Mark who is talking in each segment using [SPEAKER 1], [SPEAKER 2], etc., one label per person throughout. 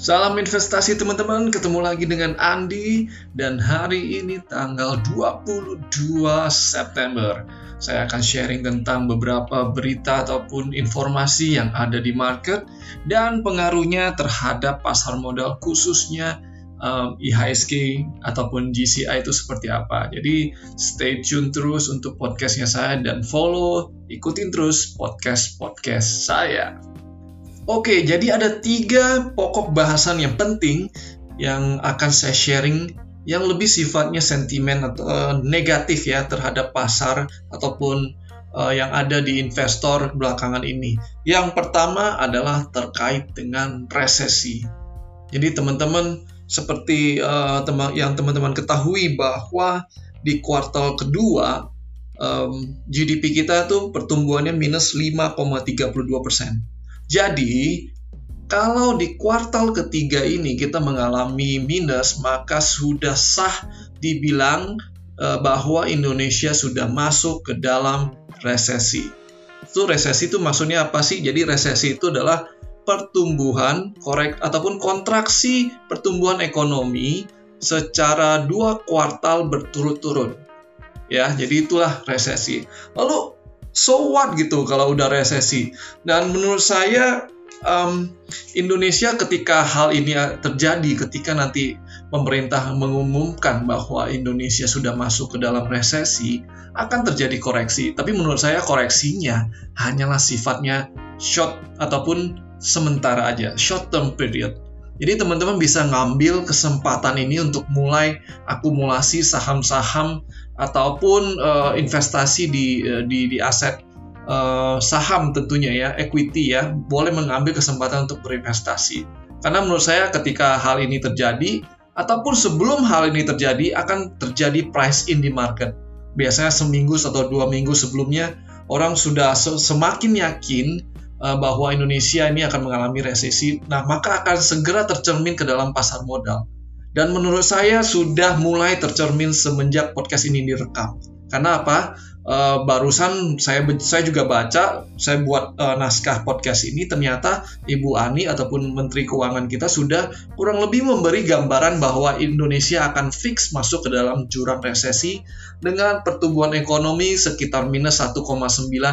[SPEAKER 1] Salam investasi teman-teman, ketemu lagi dengan Andi dan hari ini tanggal 22 September. Saya akan sharing tentang beberapa berita ataupun informasi yang ada di market dan pengaruhnya terhadap pasar modal khususnya um, IHSG ataupun GCI itu seperti apa. Jadi stay tune terus untuk podcastnya saya dan follow, ikutin terus podcast-podcast saya. Oke, jadi ada tiga pokok bahasan yang penting yang akan saya sharing yang lebih sifatnya sentimen atau uh, negatif ya terhadap pasar ataupun uh, yang ada di investor belakangan ini. Yang pertama adalah terkait dengan resesi. Jadi teman-teman seperti uh, yang teman-teman ketahui bahwa di kuartal kedua um, GDP kita tuh pertumbuhannya minus 5,32 persen. Jadi, kalau di kuartal ketiga ini kita mengalami minus, maka sudah sah dibilang uh, bahwa Indonesia sudah masuk ke dalam resesi. Itu resesi itu maksudnya apa sih? Jadi resesi itu adalah pertumbuhan korek ataupun kontraksi pertumbuhan ekonomi secara dua kuartal berturut-turut. Ya, jadi itulah resesi. Lalu so what gitu kalau udah resesi. Dan menurut saya um, Indonesia ketika hal ini terjadi, ketika nanti pemerintah mengumumkan bahwa Indonesia sudah masuk ke dalam resesi, akan terjadi koreksi. Tapi menurut saya koreksinya hanyalah sifatnya short ataupun sementara aja, short term period. Jadi teman-teman bisa ngambil kesempatan ini untuk mulai akumulasi saham-saham ataupun uh, investasi di, uh, di di aset uh, saham tentunya ya, equity ya, boleh mengambil kesempatan untuk berinvestasi. Karena menurut saya ketika hal ini terjadi ataupun sebelum hal ini terjadi akan terjadi price in di market. Biasanya seminggu atau dua minggu sebelumnya orang sudah semakin yakin uh, bahwa Indonesia ini akan mengalami resesi. Nah, maka akan segera tercermin ke dalam pasar modal dan menurut saya sudah mulai tercermin semenjak podcast ini direkam. Karena apa? Uh, barusan saya saya juga baca, saya buat uh, naskah podcast ini ternyata Ibu Ani ataupun Menteri Keuangan kita sudah kurang lebih memberi gambaran bahwa Indonesia akan fix masuk ke dalam jurang resesi dengan pertumbuhan ekonomi sekitar minus 1,9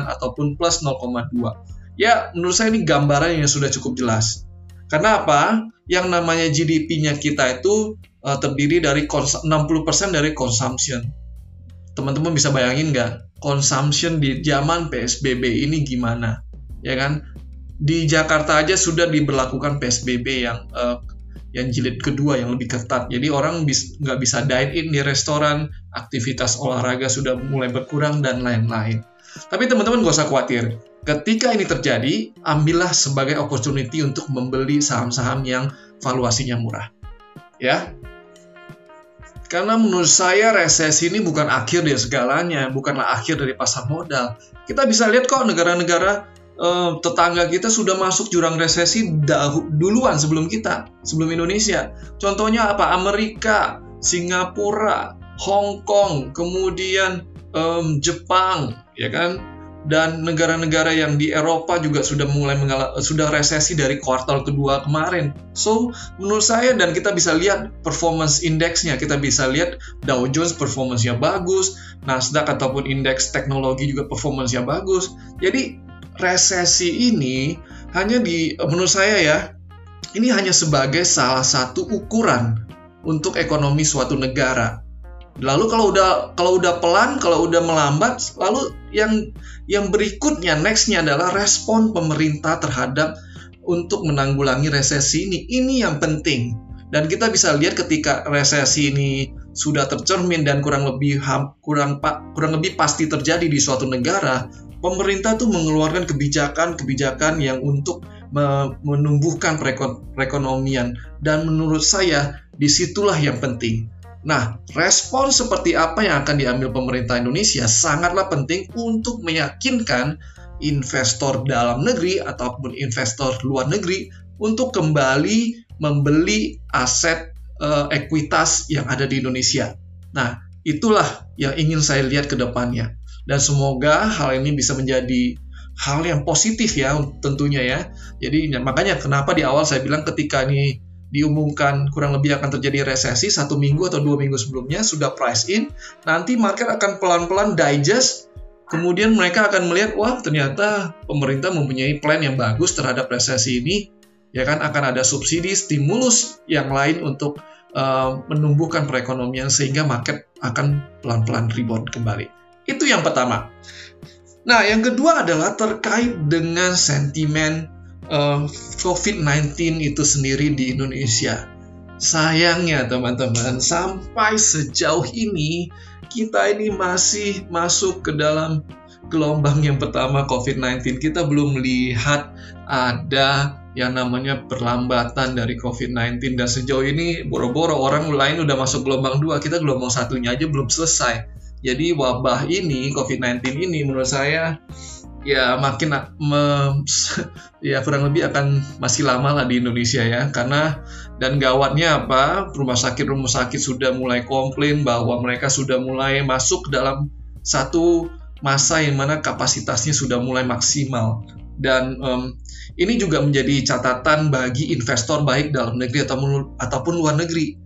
[SPEAKER 1] ataupun plus 0,2. Ya, menurut saya ini gambaran yang sudah cukup jelas. Karena apa? Yang namanya GDP-nya kita itu uh, terdiri dari 60% dari consumption. Teman-teman bisa bayangin nggak? Consumption di zaman PSBB ini gimana? Ya kan? Di Jakarta aja sudah diberlakukan PSBB yang uh, yang jilid kedua yang lebih ketat. Jadi orang bis, nggak bisa dine in di restoran, aktivitas olahraga sudah mulai berkurang dan lain-lain. Tapi teman-teman gak usah khawatir. Ketika ini terjadi, ambillah sebagai opportunity untuk membeli saham-saham yang valuasinya murah. Ya. Karena menurut saya resesi ini bukan akhir dari segalanya, bukanlah akhir dari pasar modal. Kita bisa lihat kok negara-negara eh, tetangga kita sudah masuk jurang resesi duluan sebelum kita, sebelum Indonesia. Contohnya apa? Amerika, Singapura, Hong Kong, kemudian um, Jepang, ya kan? Dan negara-negara yang di Eropa juga sudah mulai sudah resesi dari kuartal kedua kemarin. So, menurut saya dan kita bisa lihat performance indeksnya, kita bisa lihat Dow Jones performance-nya bagus, Nasdaq ataupun indeks teknologi juga performance-nya bagus. Jadi, resesi ini hanya di menurut saya ya, ini hanya sebagai salah satu ukuran untuk ekonomi suatu negara Lalu kalau udah kalau udah pelan, kalau udah melambat, lalu yang yang berikutnya nextnya adalah respon pemerintah terhadap untuk menanggulangi resesi ini. Ini yang penting. Dan kita bisa lihat ketika resesi ini sudah tercermin dan kurang lebih kurang kurang lebih pasti terjadi di suatu negara, pemerintah tuh mengeluarkan kebijakan-kebijakan yang untuk menumbuhkan perekonomian dan menurut saya di situlah yang penting Nah, respon seperti apa yang akan diambil pemerintah Indonesia sangatlah penting untuk meyakinkan investor dalam negeri ataupun investor luar negeri untuk kembali membeli aset uh, ekuitas yang ada di Indonesia. Nah, itulah yang ingin saya lihat ke depannya. Dan semoga hal ini bisa menjadi hal yang positif ya tentunya ya. Jadi makanya kenapa di awal saya bilang ketika ini diumumkan kurang lebih akan terjadi resesi satu minggu atau dua minggu sebelumnya sudah price in, nanti market akan pelan-pelan digest, kemudian mereka akan melihat wah ternyata pemerintah mempunyai plan yang bagus terhadap resesi ini, ya kan akan ada subsidi stimulus yang lain untuk uh, menumbuhkan perekonomian sehingga market akan pelan-pelan rebound kembali. Itu yang pertama. Nah, yang kedua adalah terkait dengan sentimen uh, eh, COVID-19 itu sendiri di Indonesia. Sayangnya teman-teman, sampai sejauh ini kita ini masih masuk ke dalam gelombang yang pertama COVID-19. Kita belum melihat ada yang namanya perlambatan dari COVID-19 dan sejauh ini boro-boro orang lain udah masuk gelombang dua, kita gelombang satunya aja belum selesai. Jadi wabah ini COVID-19 ini menurut saya ya makin me, ya kurang lebih akan masih lama lah di Indonesia ya. Karena dan gawatnya apa? Rumah sakit rumah sakit sudah mulai komplain bahwa mereka sudah mulai masuk dalam satu masa yang mana kapasitasnya sudah mulai maksimal. Dan um, ini juga menjadi catatan bagi investor baik dalam negeri ataupun ataupun luar negeri.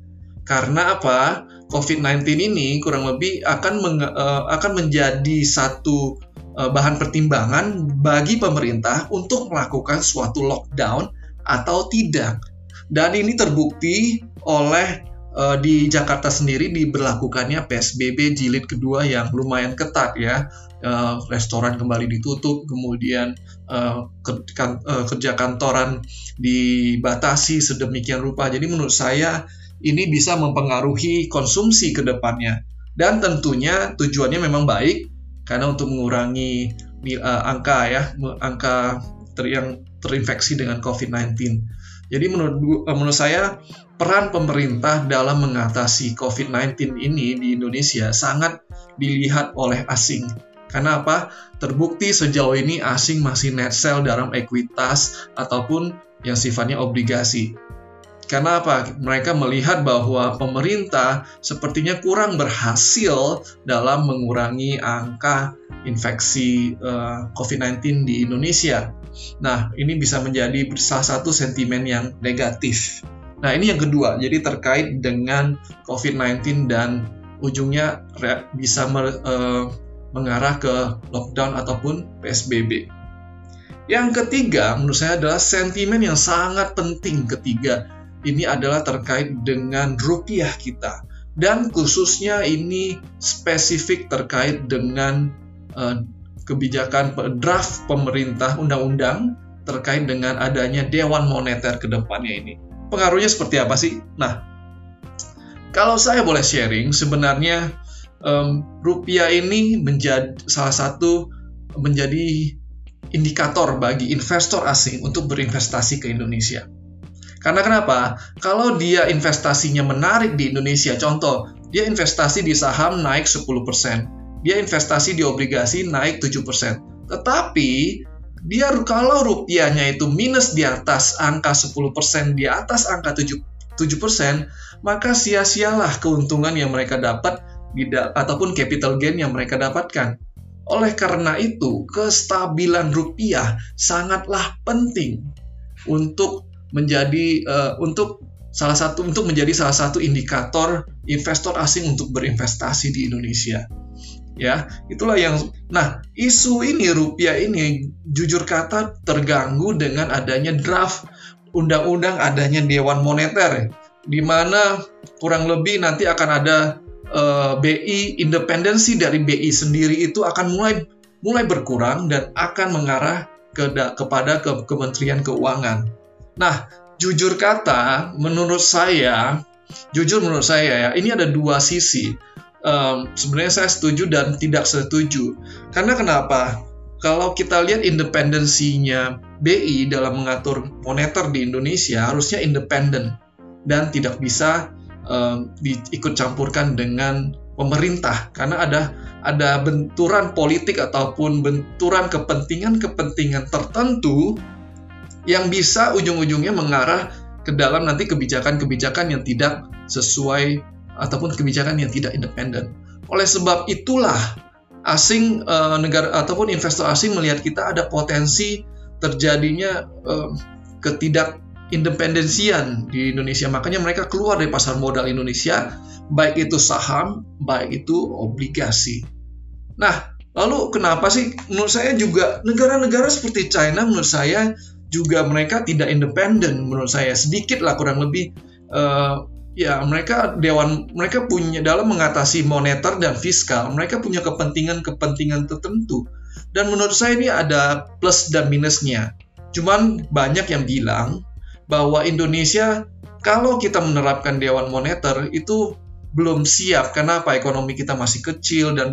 [SPEAKER 1] Karena apa? COVID-19 ini kurang lebih akan uh, akan menjadi satu bahan pertimbangan bagi pemerintah untuk melakukan suatu lockdown atau tidak. Dan ini terbukti oleh uh, di Jakarta sendiri diberlakukannya PSBB jilid kedua yang lumayan ketat ya. Uh, restoran kembali ditutup, kemudian uh, kerja kantoran dibatasi sedemikian rupa. Jadi menurut saya ini bisa mempengaruhi konsumsi ke depannya. Dan tentunya tujuannya memang baik, karena untuk mengurangi uh, angka ya angka ter yang terinfeksi dengan COVID-19. Jadi menurut uh, menurut saya peran pemerintah dalam mengatasi COVID-19 ini di Indonesia sangat dilihat oleh asing. Karena apa? Terbukti sejauh ini asing masih net sell dalam ekuitas ataupun yang sifatnya obligasi. Karena apa? Mereka melihat bahwa pemerintah sepertinya kurang berhasil dalam mengurangi angka infeksi uh, eh, COVID-19 di Indonesia. Nah, ini bisa menjadi salah satu sentimen yang negatif. Nah, ini yang kedua. Jadi terkait dengan COVID-19 dan ujungnya bisa uh, mengarah ke lockdown ataupun PSBB. Yang ketiga, menurut saya adalah sentimen yang sangat penting ketiga ini adalah terkait dengan rupiah kita dan khususnya ini spesifik terkait dengan uh, kebijakan draft pemerintah undang-undang terkait dengan adanya Dewan Moneter ke depannya ini. Pengaruhnya seperti apa sih? Nah, kalau saya boleh sharing, sebenarnya um, rupiah ini menjadi salah satu menjadi indikator bagi investor asing untuk berinvestasi ke Indonesia. Karena kenapa? Kalau dia investasinya menarik di Indonesia, contoh, dia investasi di saham naik 10%, dia investasi di obligasi naik 7%. Tetapi dia kalau rupiahnya itu minus di atas angka 10%, di atas angka 7, 7% maka sia-sialah keuntungan yang mereka dapat ataupun capital gain yang mereka dapatkan. Oleh karena itu, kestabilan rupiah sangatlah penting untuk menjadi uh, untuk salah satu untuk menjadi salah satu indikator investor asing untuk berinvestasi di Indonesia. Ya, itulah yang nah, isu ini rupiah ini jujur kata terganggu dengan adanya draft undang-undang adanya Dewan Moneter di mana kurang lebih nanti akan ada uh, eh, BI independensi dari BI sendiri itu akan mulai mulai berkurang dan akan mengarah ke, kepada ke Kementerian Keuangan. Nah, jujur kata, menurut saya, jujur menurut saya ya, ini ada dua sisi. Um, sebenarnya saya setuju dan tidak setuju. Karena kenapa? Kalau kita lihat independensinya BI dalam mengatur moneter di Indonesia harusnya independen dan tidak bisa um, diikut campurkan dengan pemerintah karena ada ada benturan politik ataupun benturan kepentingan-kepentingan tertentu yang bisa ujung-ujungnya mengarah ke dalam nanti kebijakan-kebijakan yang tidak sesuai ataupun kebijakan yang tidak independen. Oleh sebab itulah asing e, negara ataupun investor asing melihat kita ada potensi terjadinya e, ketidak independensian di Indonesia. Makanya mereka keluar dari pasar modal Indonesia, baik itu saham, baik itu obligasi. Nah, lalu kenapa sih menurut saya juga negara-negara seperti China menurut saya juga mereka tidak independen menurut saya. Sedikit lah kurang lebih uh, ya mereka dewan mereka punya dalam mengatasi moneter dan fiskal mereka punya kepentingan-kepentingan tertentu. Dan menurut saya ini ada plus dan minusnya. Cuman banyak yang bilang bahwa Indonesia kalau kita menerapkan dewan moneter itu belum siap. Kenapa ekonomi kita masih kecil dan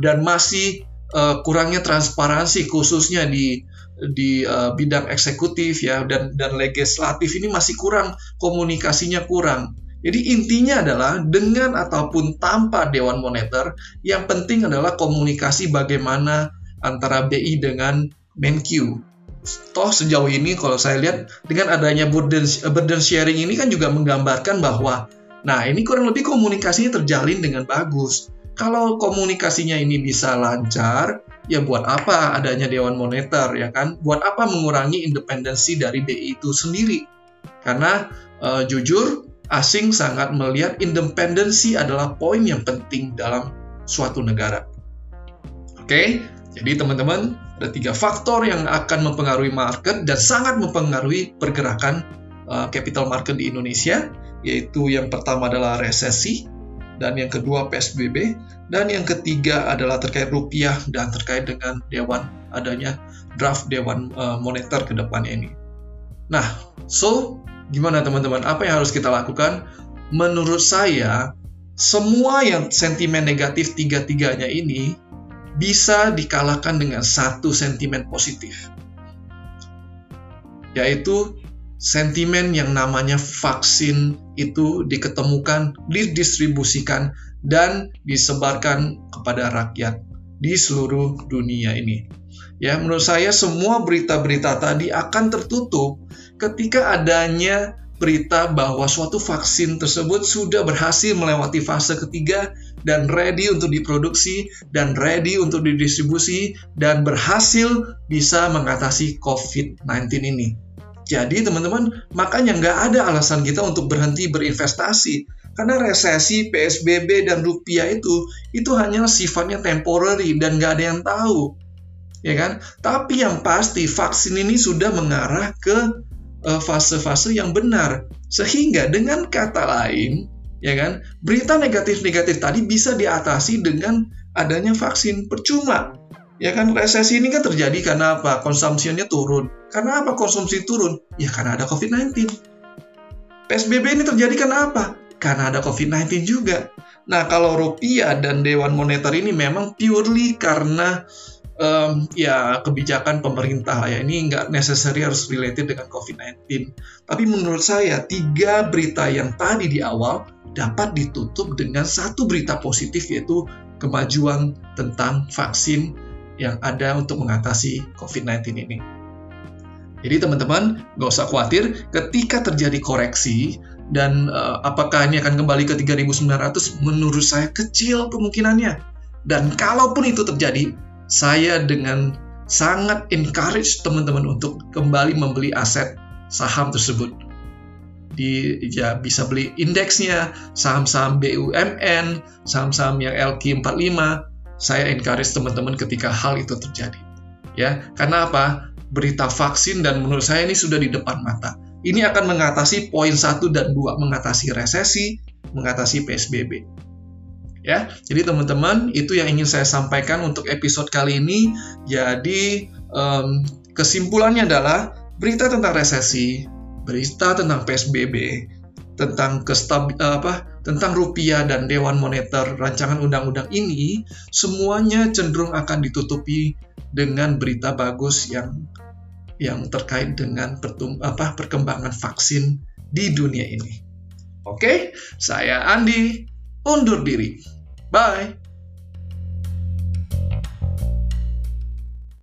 [SPEAKER 1] dan masih uh, kurangnya transparansi khususnya di di uh, bidang eksekutif ya dan dan legislatif ini masih kurang komunikasinya kurang. Jadi intinya adalah dengan ataupun tanpa dewan moneter yang penting adalah komunikasi bagaimana antara BI dengan Menq toh sejauh ini kalau saya lihat dengan adanya burden, burden sharing ini kan juga menggambarkan bahwa nah ini kurang lebih komunikasinya terjalin dengan bagus. Kalau komunikasinya ini bisa lancar, ya buat apa adanya Dewan Moneter ya kan? Buat apa mengurangi independensi dari BI itu sendiri? Karena uh, jujur asing sangat melihat independensi adalah poin yang penting dalam suatu negara. Oke, jadi teman-teman ada tiga faktor yang akan mempengaruhi market dan sangat mempengaruhi pergerakan uh, capital market di Indonesia, yaitu yang pertama adalah resesi, dan yang kedua PSBB, dan yang ketiga adalah terkait rupiah dan terkait dengan dewan adanya draft dewan uh, moneter ke depan ini. Nah, so gimana teman-teman? Apa yang harus kita lakukan? Menurut saya, semua yang sentimen negatif tiga-tiganya ini bisa dikalahkan dengan satu sentimen positif, yaitu sentimen yang namanya vaksin itu diketemukan, didistribusikan, dan disebarkan kepada rakyat di seluruh dunia ini. Ya, menurut saya semua berita-berita tadi akan tertutup ketika adanya berita bahwa suatu vaksin tersebut sudah berhasil melewati fase ketiga dan ready untuk diproduksi dan ready untuk didistribusi dan berhasil bisa mengatasi COVID-19 ini. Jadi teman-teman, makanya nggak ada alasan kita untuk berhenti berinvestasi. Karena resesi, PSBB, dan rupiah itu, itu hanya sifatnya temporary dan nggak ada yang tahu. Ya kan? Tapi yang pasti vaksin ini sudah mengarah ke Eh, fase-fase yang benar. Sehingga dengan kata lain, ya kan, berita negatif-negatif tadi bisa diatasi dengan adanya vaksin percuma. Ya kan, resesi ini kan terjadi karena apa? Konsumsinya turun. Karena apa konsumsi turun? Ya karena ada COVID-19. PSBB ini terjadi karena apa? Karena ada COVID-19 juga. Nah, kalau rupiah dan Dewan Moneter ini memang purely karena um, ya kebijakan pemerintah ya ini nggak necessary harus related dengan COVID-19. Tapi menurut saya tiga berita yang tadi di awal dapat ditutup dengan satu berita positif yaitu kemajuan tentang vaksin yang ada untuk mengatasi COVID-19 ini. Jadi teman-teman nggak usah khawatir ketika terjadi koreksi dan uh, apakah ini akan kembali ke 3.900 menurut saya kecil kemungkinannya. Dan kalaupun itu terjadi, saya dengan sangat encourage teman-teman untuk kembali membeli aset saham tersebut. Di ya bisa beli indeksnya, saham-saham BUMN, saham-saham yang LQ45. Saya encourage teman-teman ketika hal itu terjadi. Ya, karena apa? Berita vaksin dan menurut saya ini sudah di depan mata. Ini akan mengatasi poin satu dan dua, mengatasi resesi, mengatasi PSBB ya. Jadi teman-teman itu yang ingin saya sampaikan untuk episode kali ini. Jadi um, kesimpulannya adalah berita tentang resesi, berita tentang PSBB, tentang kestab apa tentang rupiah dan Dewan Moneter rancangan undang-undang ini semuanya cenderung akan ditutupi dengan berita bagus yang yang terkait dengan pertum, apa perkembangan vaksin di dunia ini. Oke, saya Andi undur diri. Bye.